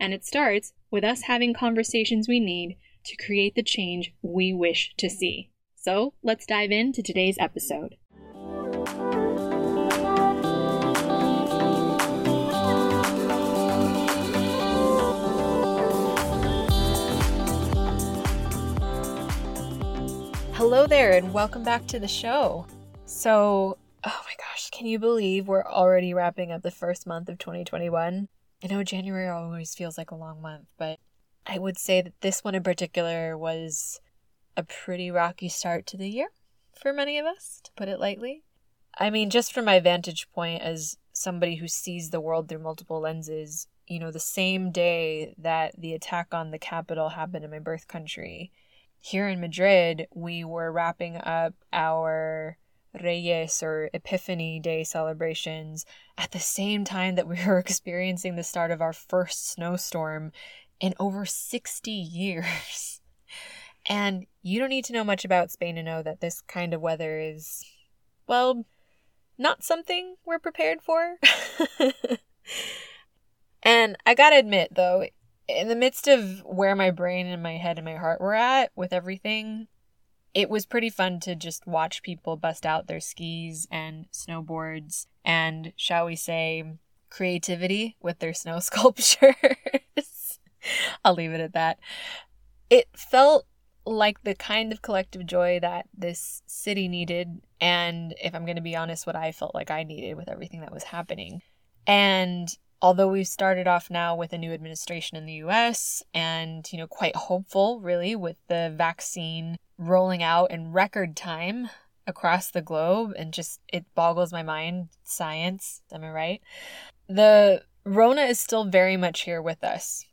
And it starts with us having conversations we need to create the change we wish to see. So let's dive into today's episode. Hello there, and welcome back to the show. So, oh my gosh, can you believe we're already wrapping up the first month of 2021? I know January always feels like a long month, but I would say that this one in particular was a pretty rocky start to the year for many of us, to put it lightly. I mean, just from my vantage point as somebody who sees the world through multiple lenses, you know, the same day that the attack on the Capitol happened in my birth country, here in Madrid, we were wrapping up our Reyes or Epiphany Day celebrations at the same time that we were experiencing the start of our first snowstorm in over 60 years. And you don't need to know much about Spain to know that this kind of weather is, well, not something we're prepared for. and I gotta admit, though, in the midst of where my brain and my head and my heart were at with everything, it was pretty fun to just watch people bust out their skis and snowboards and, shall we say, creativity with their snow sculptures. I'll leave it at that. It felt like the kind of collective joy that this city needed, and if I'm going to be honest, what I felt like I needed with everything that was happening. And although we've started off now with a new administration in the US and, you know, quite hopeful really with the vaccine rolling out in record time across the globe and just it boggles my mind. Science am i right? The rona is still very much here with us.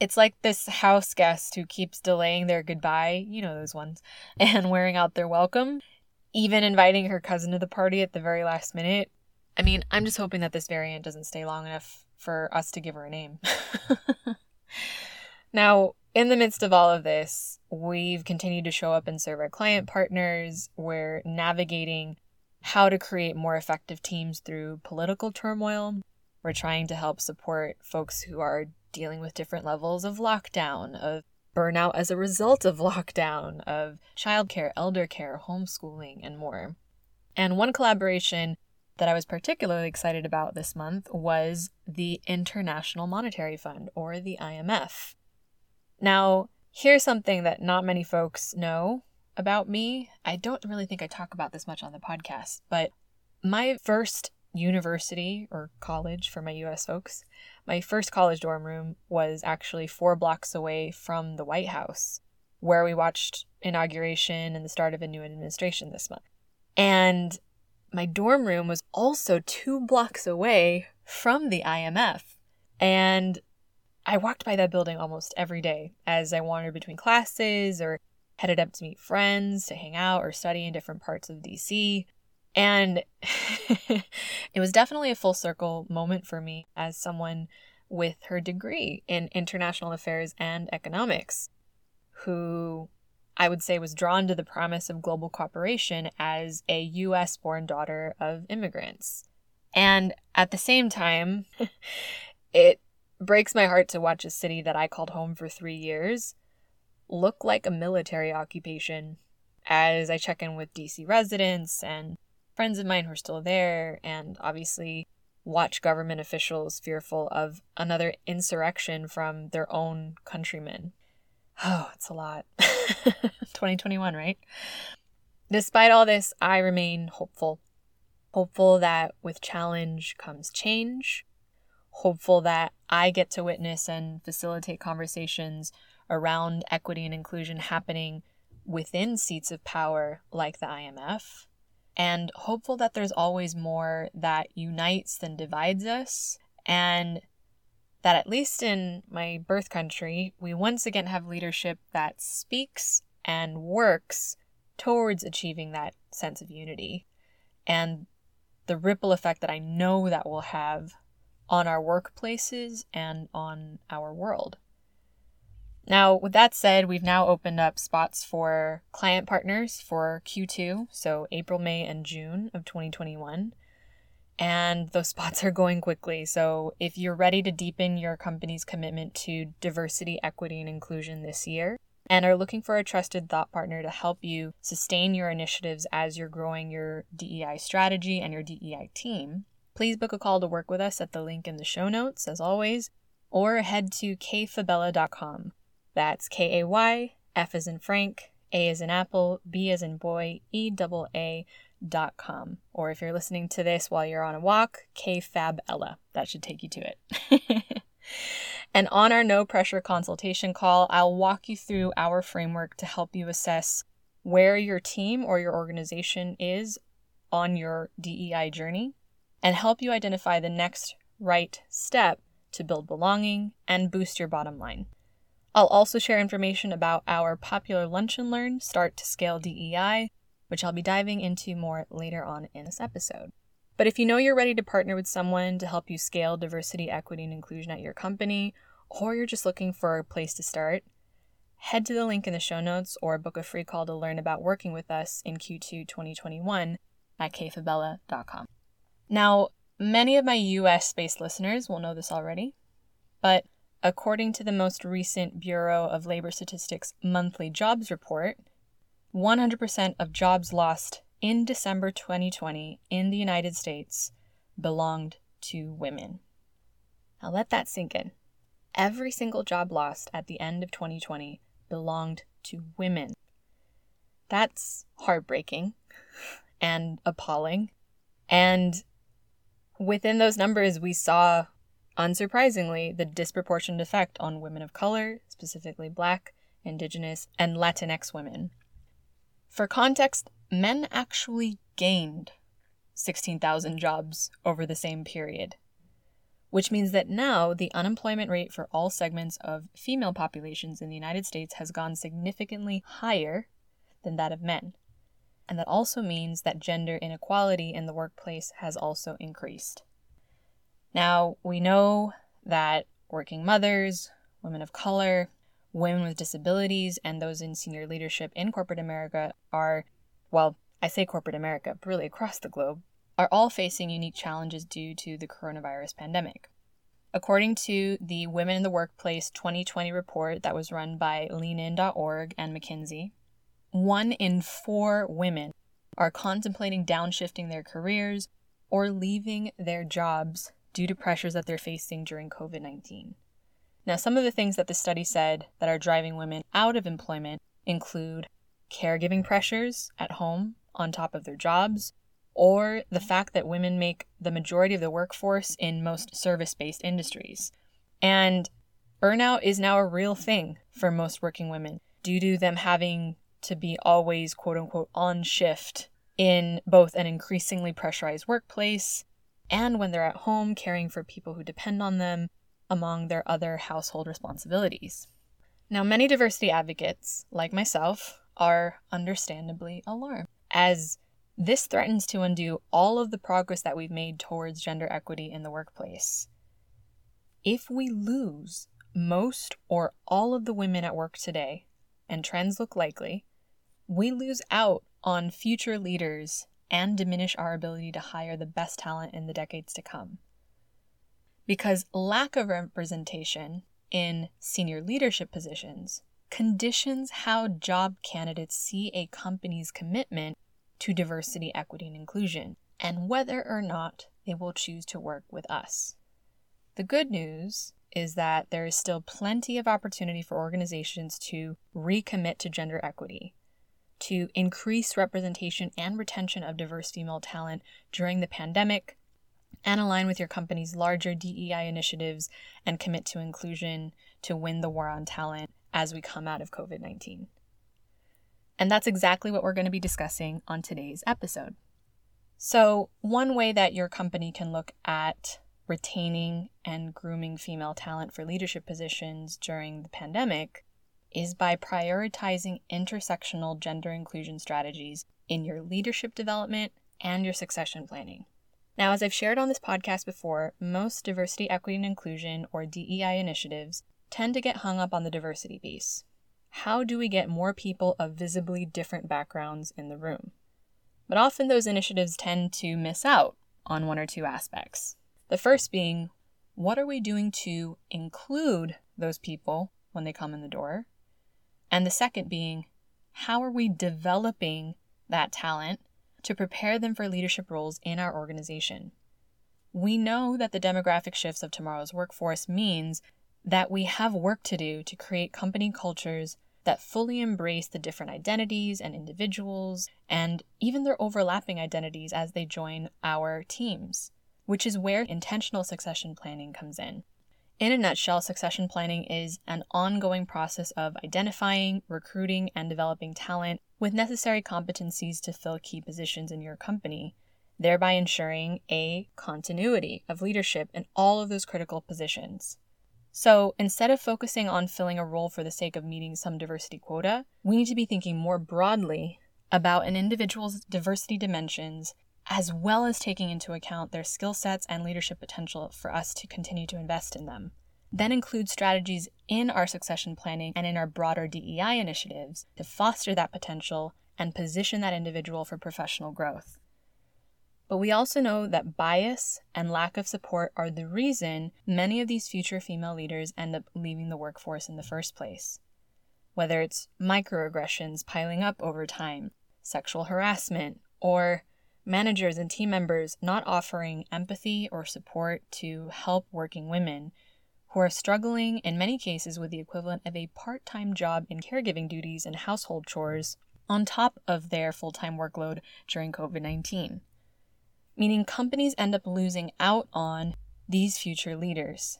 It's like this house guest who keeps delaying their goodbye you know those ones and wearing out their welcome even inviting her cousin to the party at the very last minute. I mean i'm just hoping that this variant doesn't stay long enough for us to give her a name. Now in the midst of all of this, we've continued to show up and serve our client partners. We're navigating how to create more effective teams through political turmoil. We're trying to help support folks who are dealing with different levels of lockdown, of burnout as a result of lockdown, of childcare, elder care, homeschooling, and more. And one collaboration that I was particularly excited about this month was the International Monetary Fund, or the IMF. Now, here's something that not many folks know about me. I don't really think I talk about this much on the podcast, but my first university or college for my US folks, my first college dorm room was actually four blocks away from the White House, where we watched inauguration and the start of a new administration this month. And my dorm room was also two blocks away from the IMF. And I walked by that building almost every day as I wandered between classes or headed up to meet friends, to hang out or study in different parts of DC. And it was definitely a full circle moment for me as someone with her degree in international affairs and economics, who I would say was drawn to the promise of global cooperation as a US born daughter of immigrants. And at the same time, it breaks my heart to watch a city that I called home for three years look like a military occupation as I check in with DC residents and friends of mine who are still there, and obviously watch government officials fearful of another insurrection from their own countrymen. Oh, it's a lot. 2021, right? Despite all this, I remain hopeful. Hopeful that with challenge comes change. Hopeful that I get to witness and facilitate conversations around equity and inclusion happening within seats of power like the IMF. And hopeful that there's always more that unites than divides us. And that at least in my birth country, we once again have leadership that speaks and works towards achieving that sense of unity and the ripple effect that I know that will have on our workplaces and on our world. Now, with that said, we've now opened up spots for client partners for Q2, so April, May, and June of 2021 and those spots are going quickly. So, if you're ready to deepen your company's commitment to diversity, equity, and inclusion this year, and are looking for a trusted thought partner to help you sustain your initiatives as you're growing your DEI strategy and your DEI team, please book a call to work with us at the link in the show notes, as always, or head to kayfabella.com. That's K A Y, F as in Frank, A as in Apple, B as in boy, E double A dot com. Or if you're listening to this while you're on a walk, kfabella. That should take you to it. and on our no pressure consultation call, I'll walk you through our framework to help you assess where your team or your organization is on your DEI journey and help you identify the next right step to build belonging and boost your bottom line. I'll also share information about our popular Lunch and Learn Start to Scale DEI which I'll be diving into more later on in this episode. But if you know you're ready to partner with someone to help you scale diversity, equity, and inclusion at your company, or you're just looking for a place to start, head to the link in the show notes or book a free call to learn about working with us in Q2 2021 at kfabella.com. Now, many of my US based listeners will know this already, but according to the most recent Bureau of Labor Statistics monthly jobs report, 100% of jobs lost in December 2020 in the United States belonged to women. Now let that sink in. Every single job lost at the end of 2020 belonged to women. That's heartbreaking and appalling. And within those numbers, we saw, unsurprisingly, the disproportionate effect on women of color, specifically Black, Indigenous, and Latinx women. For context, men actually gained 16,000 jobs over the same period, which means that now the unemployment rate for all segments of female populations in the United States has gone significantly higher than that of men. And that also means that gender inequality in the workplace has also increased. Now, we know that working mothers, women of color, women with disabilities and those in senior leadership in corporate America are, well, I say corporate America, but really across the globe, are all facing unique challenges due to the coronavirus pandemic. According to the Women in the Workplace 2020 report that was run by leanin.org and McKinsey, one in four women are contemplating downshifting their careers or leaving their jobs due to pressures that they're facing during COVID 19. Now, some of the things that the study said that are driving women out of employment include caregiving pressures at home on top of their jobs, or the fact that women make the majority of the workforce in most service based industries. And burnout is now a real thing for most working women due to them having to be always, quote unquote, on shift in both an increasingly pressurized workplace and when they're at home caring for people who depend on them among their other household responsibilities. Now, many diversity advocates, like myself, are understandably alarmed, as this threatens to undo all of the progress that we've made towards gender equity in the workplace. If we lose most or all of the women at work today, and trends look likely, we lose out on future leaders and diminish our ability to hire the best talent in the decades to come because lack of representation in senior leadership positions conditions how job candidates see a company's commitment to diversity, equity, and inclusion, and whether or not they will choose to work with us. The good news is that there is still plenty of opportunity for organizations to recommit to gender equity, to increase representation and retention of diverse female talent during the pandemic, and align with your company's larger DEI initiatives and commit to inclusion to win the war on talent as we come out of COVID 19. And that's exactly what we're going to be discussing on today's episode. So, one way that your company can look at retaining and grooming female talent for leadership positions during the pandemic is by prioritizing intersectional gender inclusion strategies in your leadership development and your succession planning. Now, as I've shared on this podcast before, most diversity, equity, and inclusion, or DEI initiatives, tend to get hung up on the diversity piece. How do we get more people of visibly different backgrounds in the room? But often those initiatives tend to miss out on one or two aspects. The first being, what are we doing to include those people when they come in the door? And the second being, how are we developing that talent to prepare them for leadership roles in our organization? We know that the demographic shifts of tomorrow's workforce means that we have work to do to create company cultures that fully embrace the different identities and individuals and even their overlapping identities as they join our teams, which is where intentional succession planning comes in. In a nutshell, succession planning is an ongoing process of identifying, recruiting, and developing talent with necessary competencies to fill key positions in your company, thereby ensuring a continuity of leadership in all of those critical positions. So instead of focusing on filling a role for the sake of meeting some diversity quota, we need to be thinking more broadly about an individual's diversity dimensions as well as taking into account their skill sets and leadership potential for us to continue to invest in them. Then include strategies in our succession planning and in our broader DEI initiatives to foster that potential and position that individual for professional growth. But we also know that bias and lack of support are the reason many of these future female leaders end up leaving the workforce in the first place. Whether it's microaggressions piling up over time, sexual harassment, or managers and team members not offering empathy or support to help working women who are struggling in many cases with the equivalent of a part time job in caregiving duties and household chores on top of their full time workload during COVID 19. Meaning companies end up losing out on these future leaders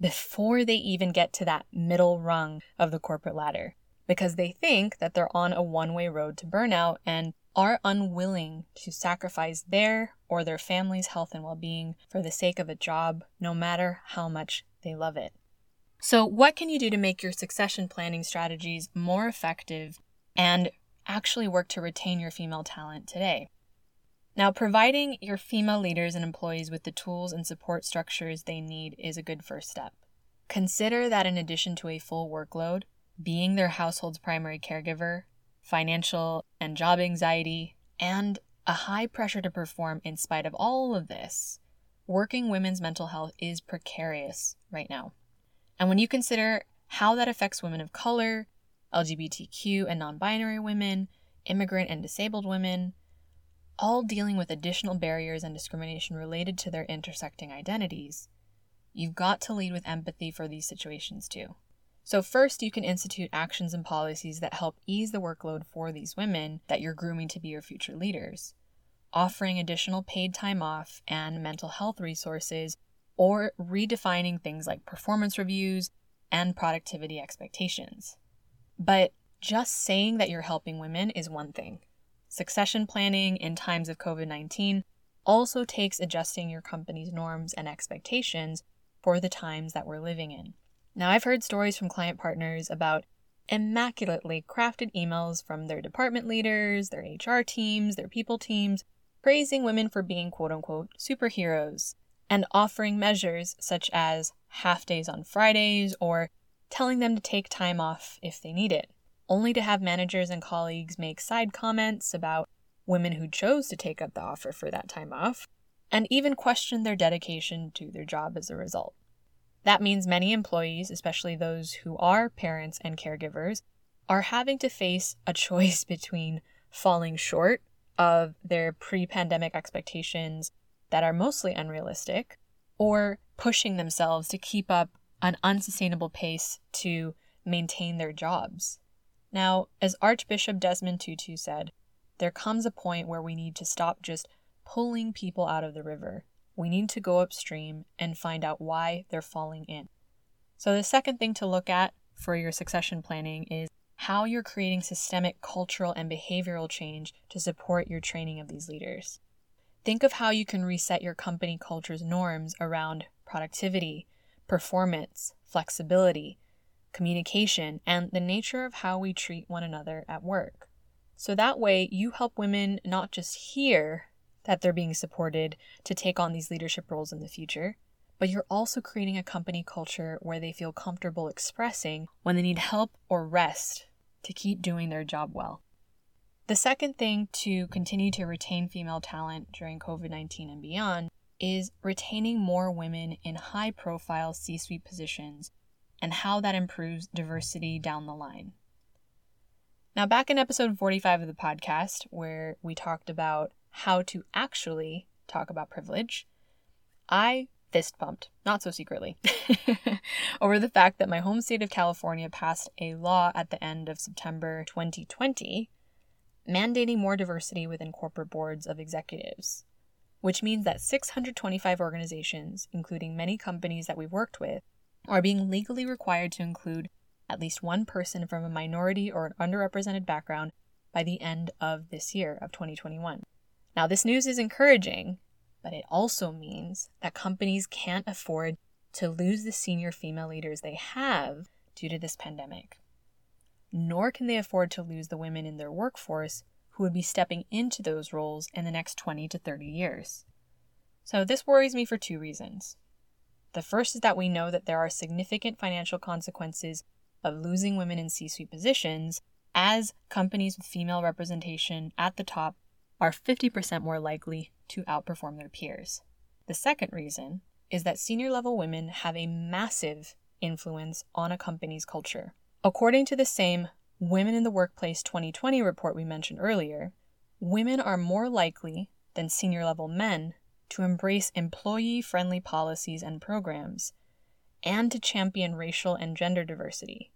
before they even get to that middle rung of the corporate ladder because they think that they're on a one way road to burnout and are unwilling to sacrifice their or their family's health and well being for the sake of a job, no matter how much they love it. So, what can you do to make your succession planning strategies more effective and actually work to retain your female talent today? Now, providing your female leaders and employees with the tools and support structures they need is a good first step. Consider that in addition to a full workload, being their household's primary caregiver financial and job anxiety, and a high pressure to perform in spite of all of this, working women's mental health is precarious right now. And when you consider how that affects women of color, LGBTQ and non binary women, immigrant and disabled women, all dealing with additional barriers and discrimination related to their intersecting identities, you've got to lead with empathy for these situations too. So, first, you can institute actions and policies that help ease the workload for these women that you're grooming to be your future leaders, offering additional paid time off and mental health resources, or redefining things like performance reviews and productivity expectations. But just saying that you're helping women is one thing. Succession planning in times of COVID 19 also takes adjusting your company's norms and expectations for the times that we're living in. Now, I've heard stories from client partners about immaculately crafted emails from their department leaders, their HR teams, their people teams, praising women for being quote unquote superheroes and offering measures such as half days on Fridays or telling them to take time off if they need it, only to have managers and colleagues make side comments about women who chose to take up the offer for that time off, and even question their dedication to their job as a result. That means many employees, especially those who are parents and caregivers, are having to face a choice between falling short of their pre pandemic expectations that are mostly unrealistic or pushing themselves to keep up an unsustainable pace to maintain their jobs. Now, as Archbishop Desmond Tutu said, there comes a point where we need to stop just pulling people out of the river. We need to go upstream and find out why they're falling in. So, the second thing to look at for your succession planning is how you're creating systemic cultural and behavioral change to support your training of these leaders. Think of how you can reset your company culture's norms around productivity, performance, flexibility, communication, and the nature of how we treat one another at work. So that way, you help women not just hear that they're being supported to take on these leadership roles in the future, but you're also creating a company culture where they feel comfortable expressing when they need help or rest to keep doing their job well. The second thing to continue to retain female talent during COVID 19 and beyond is retaining more women in high profile C suite positions and how that improves diversity down the line. Now, back in episode 45 of the podcast, where we talked about how to actually talk about privilege, I fist pumped, not so secretly, over the fact that my home state of California passed a law at the end of September 2020 mandating more diversity within corporate boards of executives, which means that 625 organizations, including many companies that we've worked with, are being legally required to include at least one person from a minority or an underrepresented background by the end of this year of 2021. Now, this news is encouraging, but it also means that companies can't afford to lose the senior female leaders they have due to this pandemic. Nor can they afford to lose the women in their workforce who would be stepping into those roles in the next 20 to 30 years. So, this worries me for two reasons. The first is that we know that there are significant financial consequences of losing women in C suite positions, as companies with female representation at the top are 50% more likely to outperform their peers. The second reason is that senior level women have a massive influence on a company's culture. According to the same Women in the Workplace 2020 report we mentioned earlier, women are more likely than senior level men to embrace employee friendly policies and programs and to champion racial and gender diversity.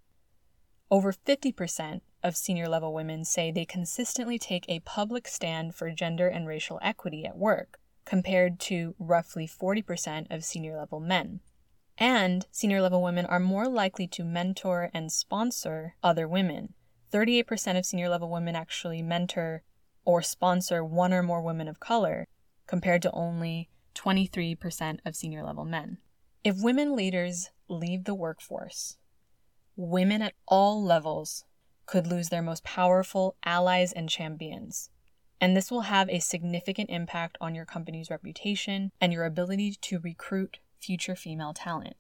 Over 50% of senior level women say they consistently take a public stand for gender and racial equity at work, compared to roughly 40% of senior level men. And senior level women are more likely to mentor and sponsor other women. 38% of senior level women actually mentor or sponsor one or more women of color, compared to only 23% of senior level men. If women leaders leave the workforce, women at all levels could lose their most powerful allies and champions. And this will have a significant impact on your company's reputation and your ability to recruit future female talent.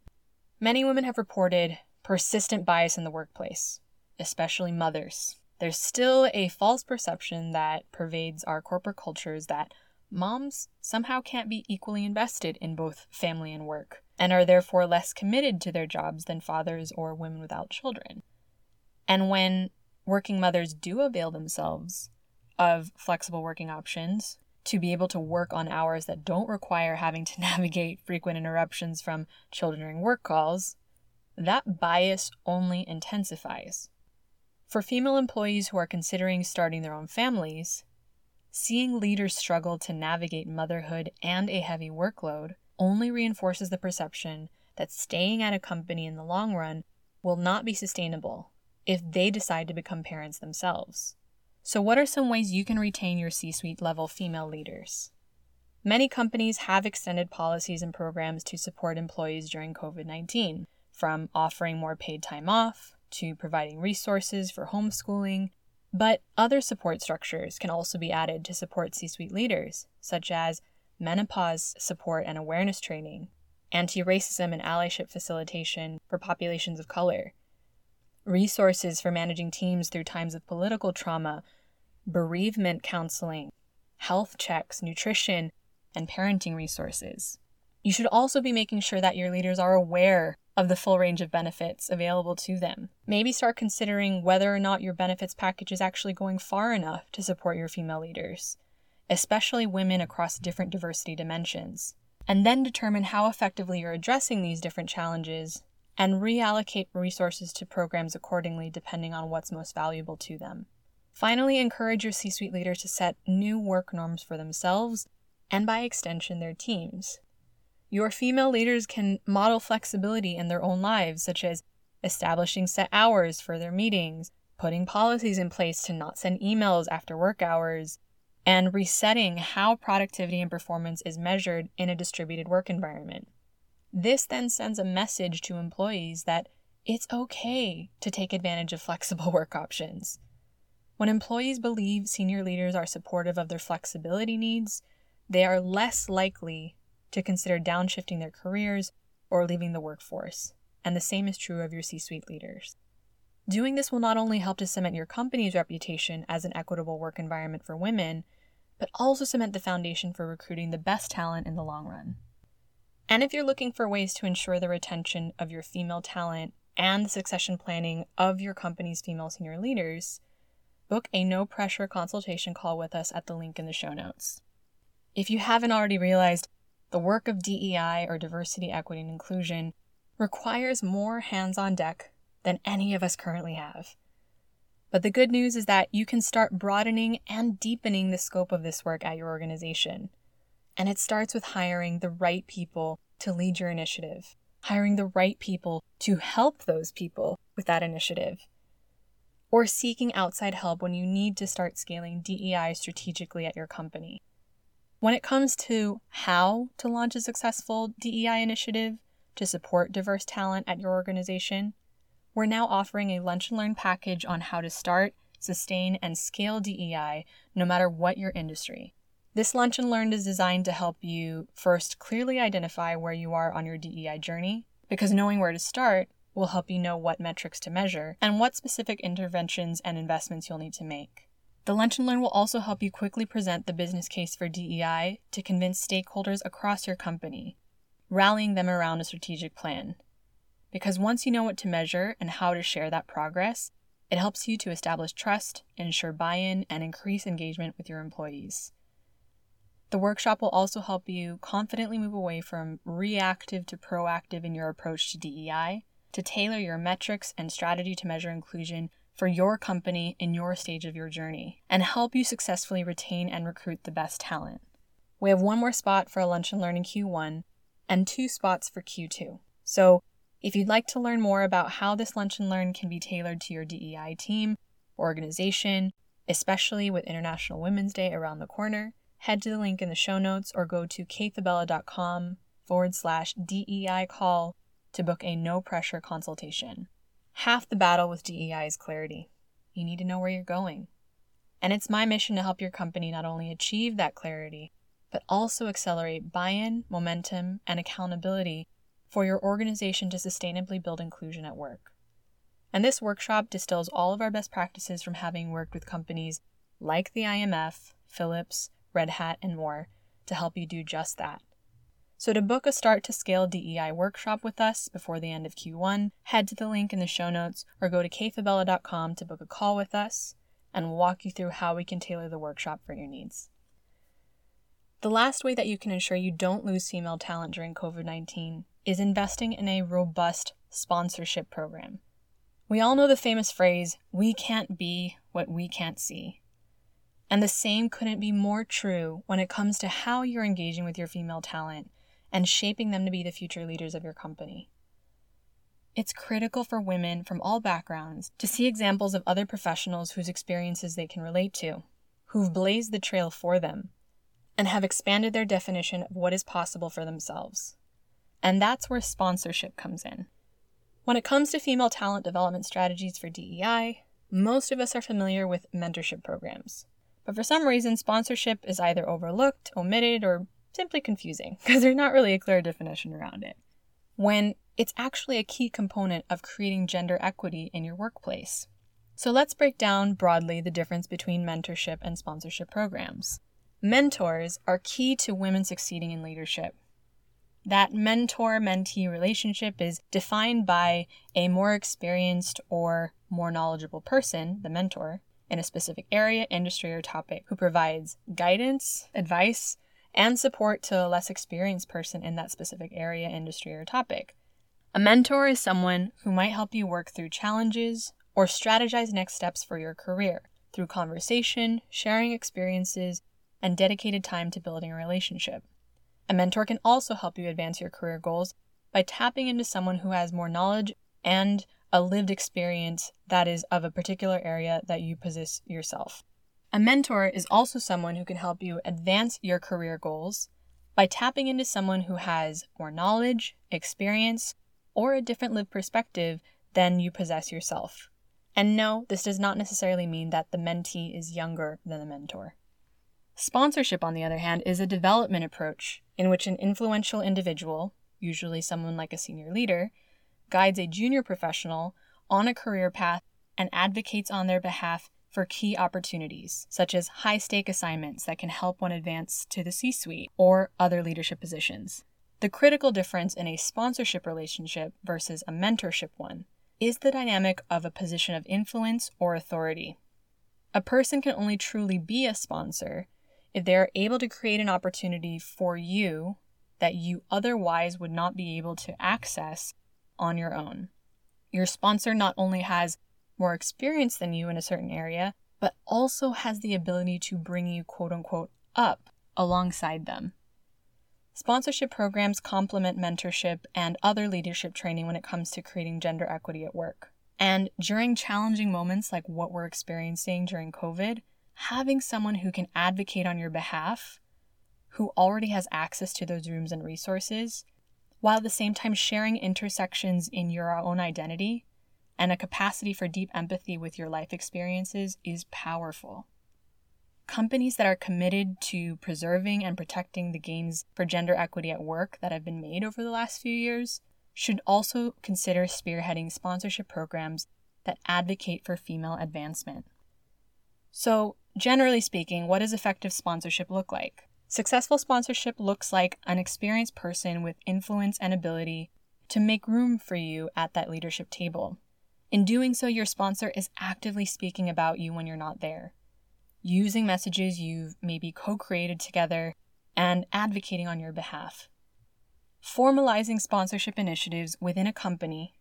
Many women have reported persistent bias in the workplace, especially mothers. There's still a false perception that pervades our corporate cultures that moms somehow can't be equally invested in both family and work and are therefore less committed to their jobs than fathers or women without children. And when working mothers do avail themselves of flexible working options to be able to work on hours that don't require having to navigate frequent interruptions from children during work calls, that bias only intensifies. For female employees who are considering starting their own families, seeing leaders struggle to navigate motherhood and a heavy workload only reinforces the perception that staying at a company in the long run will not be sustainable if they decide to become parents themselves. So, what are some ways you can retain your C suite level female leaders? Many companies have extended policies and programs to support employees during COVID 19, from offering more paid time off to providing resources for homeschooling. But other support structures can also be added to support C suite leaders, such as menopause support and awareness training, anti racism and allyship facilitation for populations of color, resources for managing teams through times of political trauma, bereavement counseling, health checks, nutrition, and parenting resources. You should also be making sure that your leaders are aware of the full range of benefits available to them. Maybe start considering whether or not your benefits package is actually going far enough to support your female leaders especially women across different diversity dimensions, and then determine how effectively you're addressing these different challenges and reallocate resources to programs accordingly depending on what's most valuable to them. Finally, encourage your C suite leaders to set new work norms for themselves and, by extension, their teams. Your female leaders can model flexibility in their own lives, such as establishing set hours for their meetings, putting policies in place to not send emails after work hours, and resetting how productivity and performance is measured in a distributed work environment. This then sends a message to employees that it's okay to take advantage of flexible work options. When employees believe senior leaders are supportive of their flexibility needs, they are less likely to consider downshifting their careers or leaving the workforce. And the same is true of your C suite leaders. Doing this will not only help to cement your company's reputation as an equitable work environment for women, but also cement the foundation for recruiting the best talent in the long run. And if you're looking for ways to ensure the retention of your female talent and the succession planning of your company's female senior leaders, book a no pressure consultation call with us at the link in the show notes. If you haven't already realized, the work of DEI or diversity, equity, and inclusion requires more hands on deck than any of us currently have. But the good news is that you can start broadening and deepening the scope of this work at your organization. And it starts with hiring the right people to lead your initiative, hiring the right people to help those people with that initiative, or seeking outside help when you need to start scaling DEI strategically at your company. When it comes to how to launch a successful DEI initiative to support diverse talent at your organization, we're now offering a lunch and learn package on how to start, sustain, and scale DEI no matter what your industry. This lunch and learn is designed to help you first clearly identify where you are on your DEI journey, because knowing where to start will help you know what metrics to measure and what specific interventions and investments you'll need to make. The Lunch and Learn will also help you quickly present the business case for DEI to convince stakeholders across your company, rallying them around a strategic plan. Because once you know what to measure and how to share that progress, it helps you to establish trust, ensure buy in, and increase engagement with your employees. The workshop will also help you confidently move away from reactive to proactive in your approach to DEI to tailor your metrics and strategy to measure inclusion for your company in your stage of your journey and help you successfully retain and recruit the best talent. We have one more spot for a lunch and learn in Q1 and two spots for Q2. So, if you'd like to learn more about how this lunch and learn can be tailored to your DEI team, organization, especially with International Women's Day around the corner, head to the link in the show notes or go to kayfabella.com forward slash DEI call to book a no pressure consultation. Half the battle with DEI is clarity. You need to know where you're going. And it's my mission to help your company not only achieve that clarity, but also accelerate buy in, momentum, and accountability for your organization to sustainably build inclusion at work. And this workshop distills all of our best practices from having worked with companies like the IMF, Philips, Red Hat, and more to help you do just that. So, to book a Start to Scale DEI workshop with us before the end of Q1, head to the link in the show notes or go to kayfabella.com to book a call with us, and we'll walk you through how we can tailor the workshop for your needs. The last way that you can ensure you don't lose female talent during COVID 19 is investing in a robust sponsorship program. We all know the famous phrase, we can't be what we can't see. And the same couldn't be more true when it comes to how you're engaging with your female talent and shaping them to be the future leaders of your company. It's critical for women from all backgrounds to see examples of other professionals whose experiences they can relate to, who've blazed the trail for them, and have expanded their definition of what is possible for themselves. And that's where sponsorship comes in. When it comes to female talent development strategies for DEI, most of us are familiar with mentorship programs. But for some reason, sponsorship is either overlooked, omitted, or simply confusing because there's not really a clear definition around it. When it's actually a key component of creating gender equity in your workplace. So let's break down broadly the difference between mentorship and sponsorship programs. Mentors are key to women succeeding in leadership. That mentor mentee relationship is defined by a more experienced or more knowledgeable person, the mentor, in a specific area, industry, or topic who provides guidance, advice, and support to a less experienced person in that specific area, industry, or topic. A mentor is someone who might help you work through challenges or strategize next steps for your career through conversation, sharing experiences, and dedicated time to building a relationship. A mentor can also help you advance your career goals by tapping into someone who has more knowledge and a lived experience that is of a particular area that you possess yourself. A mentor is also someone who can help you advance your career goals by tapping into someone who has more knowledge, experience, or a different lived perspective than you possess yourself. And no, this does not necessarily mean that the mentee is younger than the mentor. Sponsorship, on the other hand, is a development approach in which an influential individual, usually someone like a senior leader, guides a junior professional on a career path and advocates on their behalf for key opportunities, such as high stake assignments that can help one advance to the C suite or other leadership positions. The critical difference in a sponsorship relationship versus a mentorship one is the dynamic of a position of influence or authority. A person can only truly be a sponsor if they are able to create an opportunity for you that you otherwise would not be able to access on your own. Your sponsor not only has more experience than you in a certain area, but also has the ability to bring you quote unquote up alongside them. Sponsorship programs complement mentorship and other leadership training when it comes to creating gender equity at work. And during challenging moments like what we're experiencing during COVID, having someone who can advocate on your behalf, who already has access to those rooms and resources, while at the same time sharing intersections in your own identity and a capacity for deep empathy with your life experiences is powerful. Companies that are committed to preserving and protecting the gains for gender equity at work that have been made over the last few years should also consider spearheading sponsorship programs that advocate for female advancement. So, generally speaking, what does effective sponsorship look like? Successful sponsorship looks like an experienced person with influence and ability to make room for you at that leadership table. In doing so, your sponsor is actively speaking about you when you're not there, using messages you've maybe co created together and advocating on your behalf. Formalizing sponsorship initiatives within a company,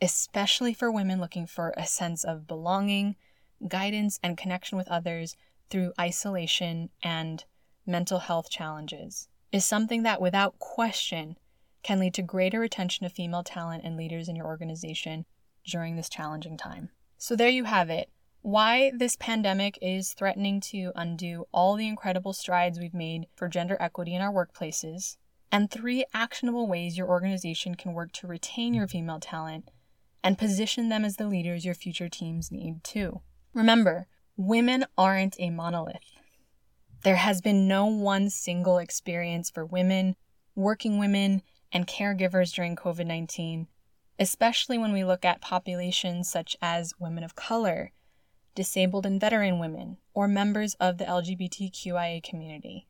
especially for women looking for a sense of belonging, guidance, and connection with others through isolation and mental health challenges is something that, without question, can lead to greater retention of female talent and leaders in your organization during this challenging time. So, there you have it. Why this pandemic is threatening to undo all the incredible strides we've made for gender equity in our workplaces, and three actionable ways your organization can work to retain your female talent and position them as the leaders your future teams need too. Remember, women aren't a monolith. There has been no one single experience for women, working women, and caregivers during COVID 19, especially when we look at populations such as women of color, disabled and veteran women, or members of the LGBTQIA community.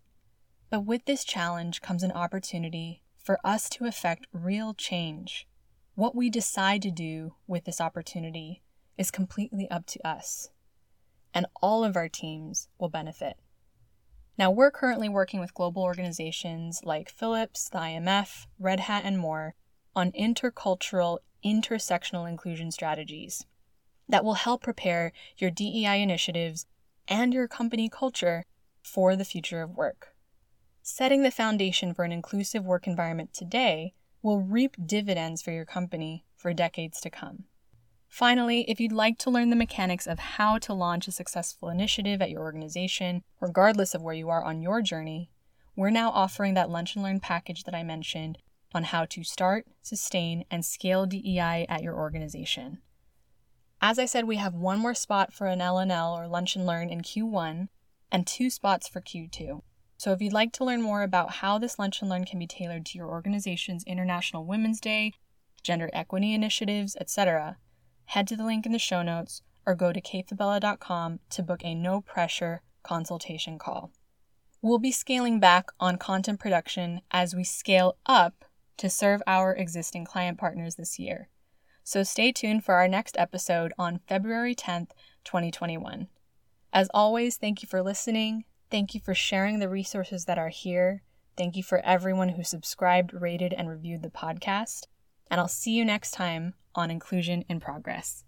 But with this challenge comes an opportunity for us to effect real change. What we decide to do with this opportunity is completely up to us, and all of our teams will benefit. Now, we're currently working with global organizations like Philips, the IMF, Red Hat, and more on intercultural, intersectional inclusion strategies that will help prepare your DEI initiatives and your company culture for the future of work. Setting the foundation for an inclusive work environment today will reap dividends for your company for decades to come. Finally, if you'd like to learn the mechanics of how to launch a successful initiative at your organization, regardless of where you are on your journey, we're now offering that Lunch and Learn package that I mentioned on how to start, sustain, and scale DEI at your organization. As I said, we have one more spot for an L&L or Lunch and Learn in Q1 and two spots for Q2. So if you'd like to learn more about how this Lunch and Learn can be tailored to your organization's International Women's Day, gender equity initiatives, etc., head to the link in the show notes or go to kayfabella.com to book a no pressure consultation call. We'll be scaling back on content production as we scale up to serve our existing client partners this year. So stay tuned for our next episode on February 10th, 2021. As always, thank you for listening. Thank you for sharing the resources that are here. Thank you for everyone who subscribed, rated, and reviewed the podcast. And I'll see you next time on Inclusion in Progress.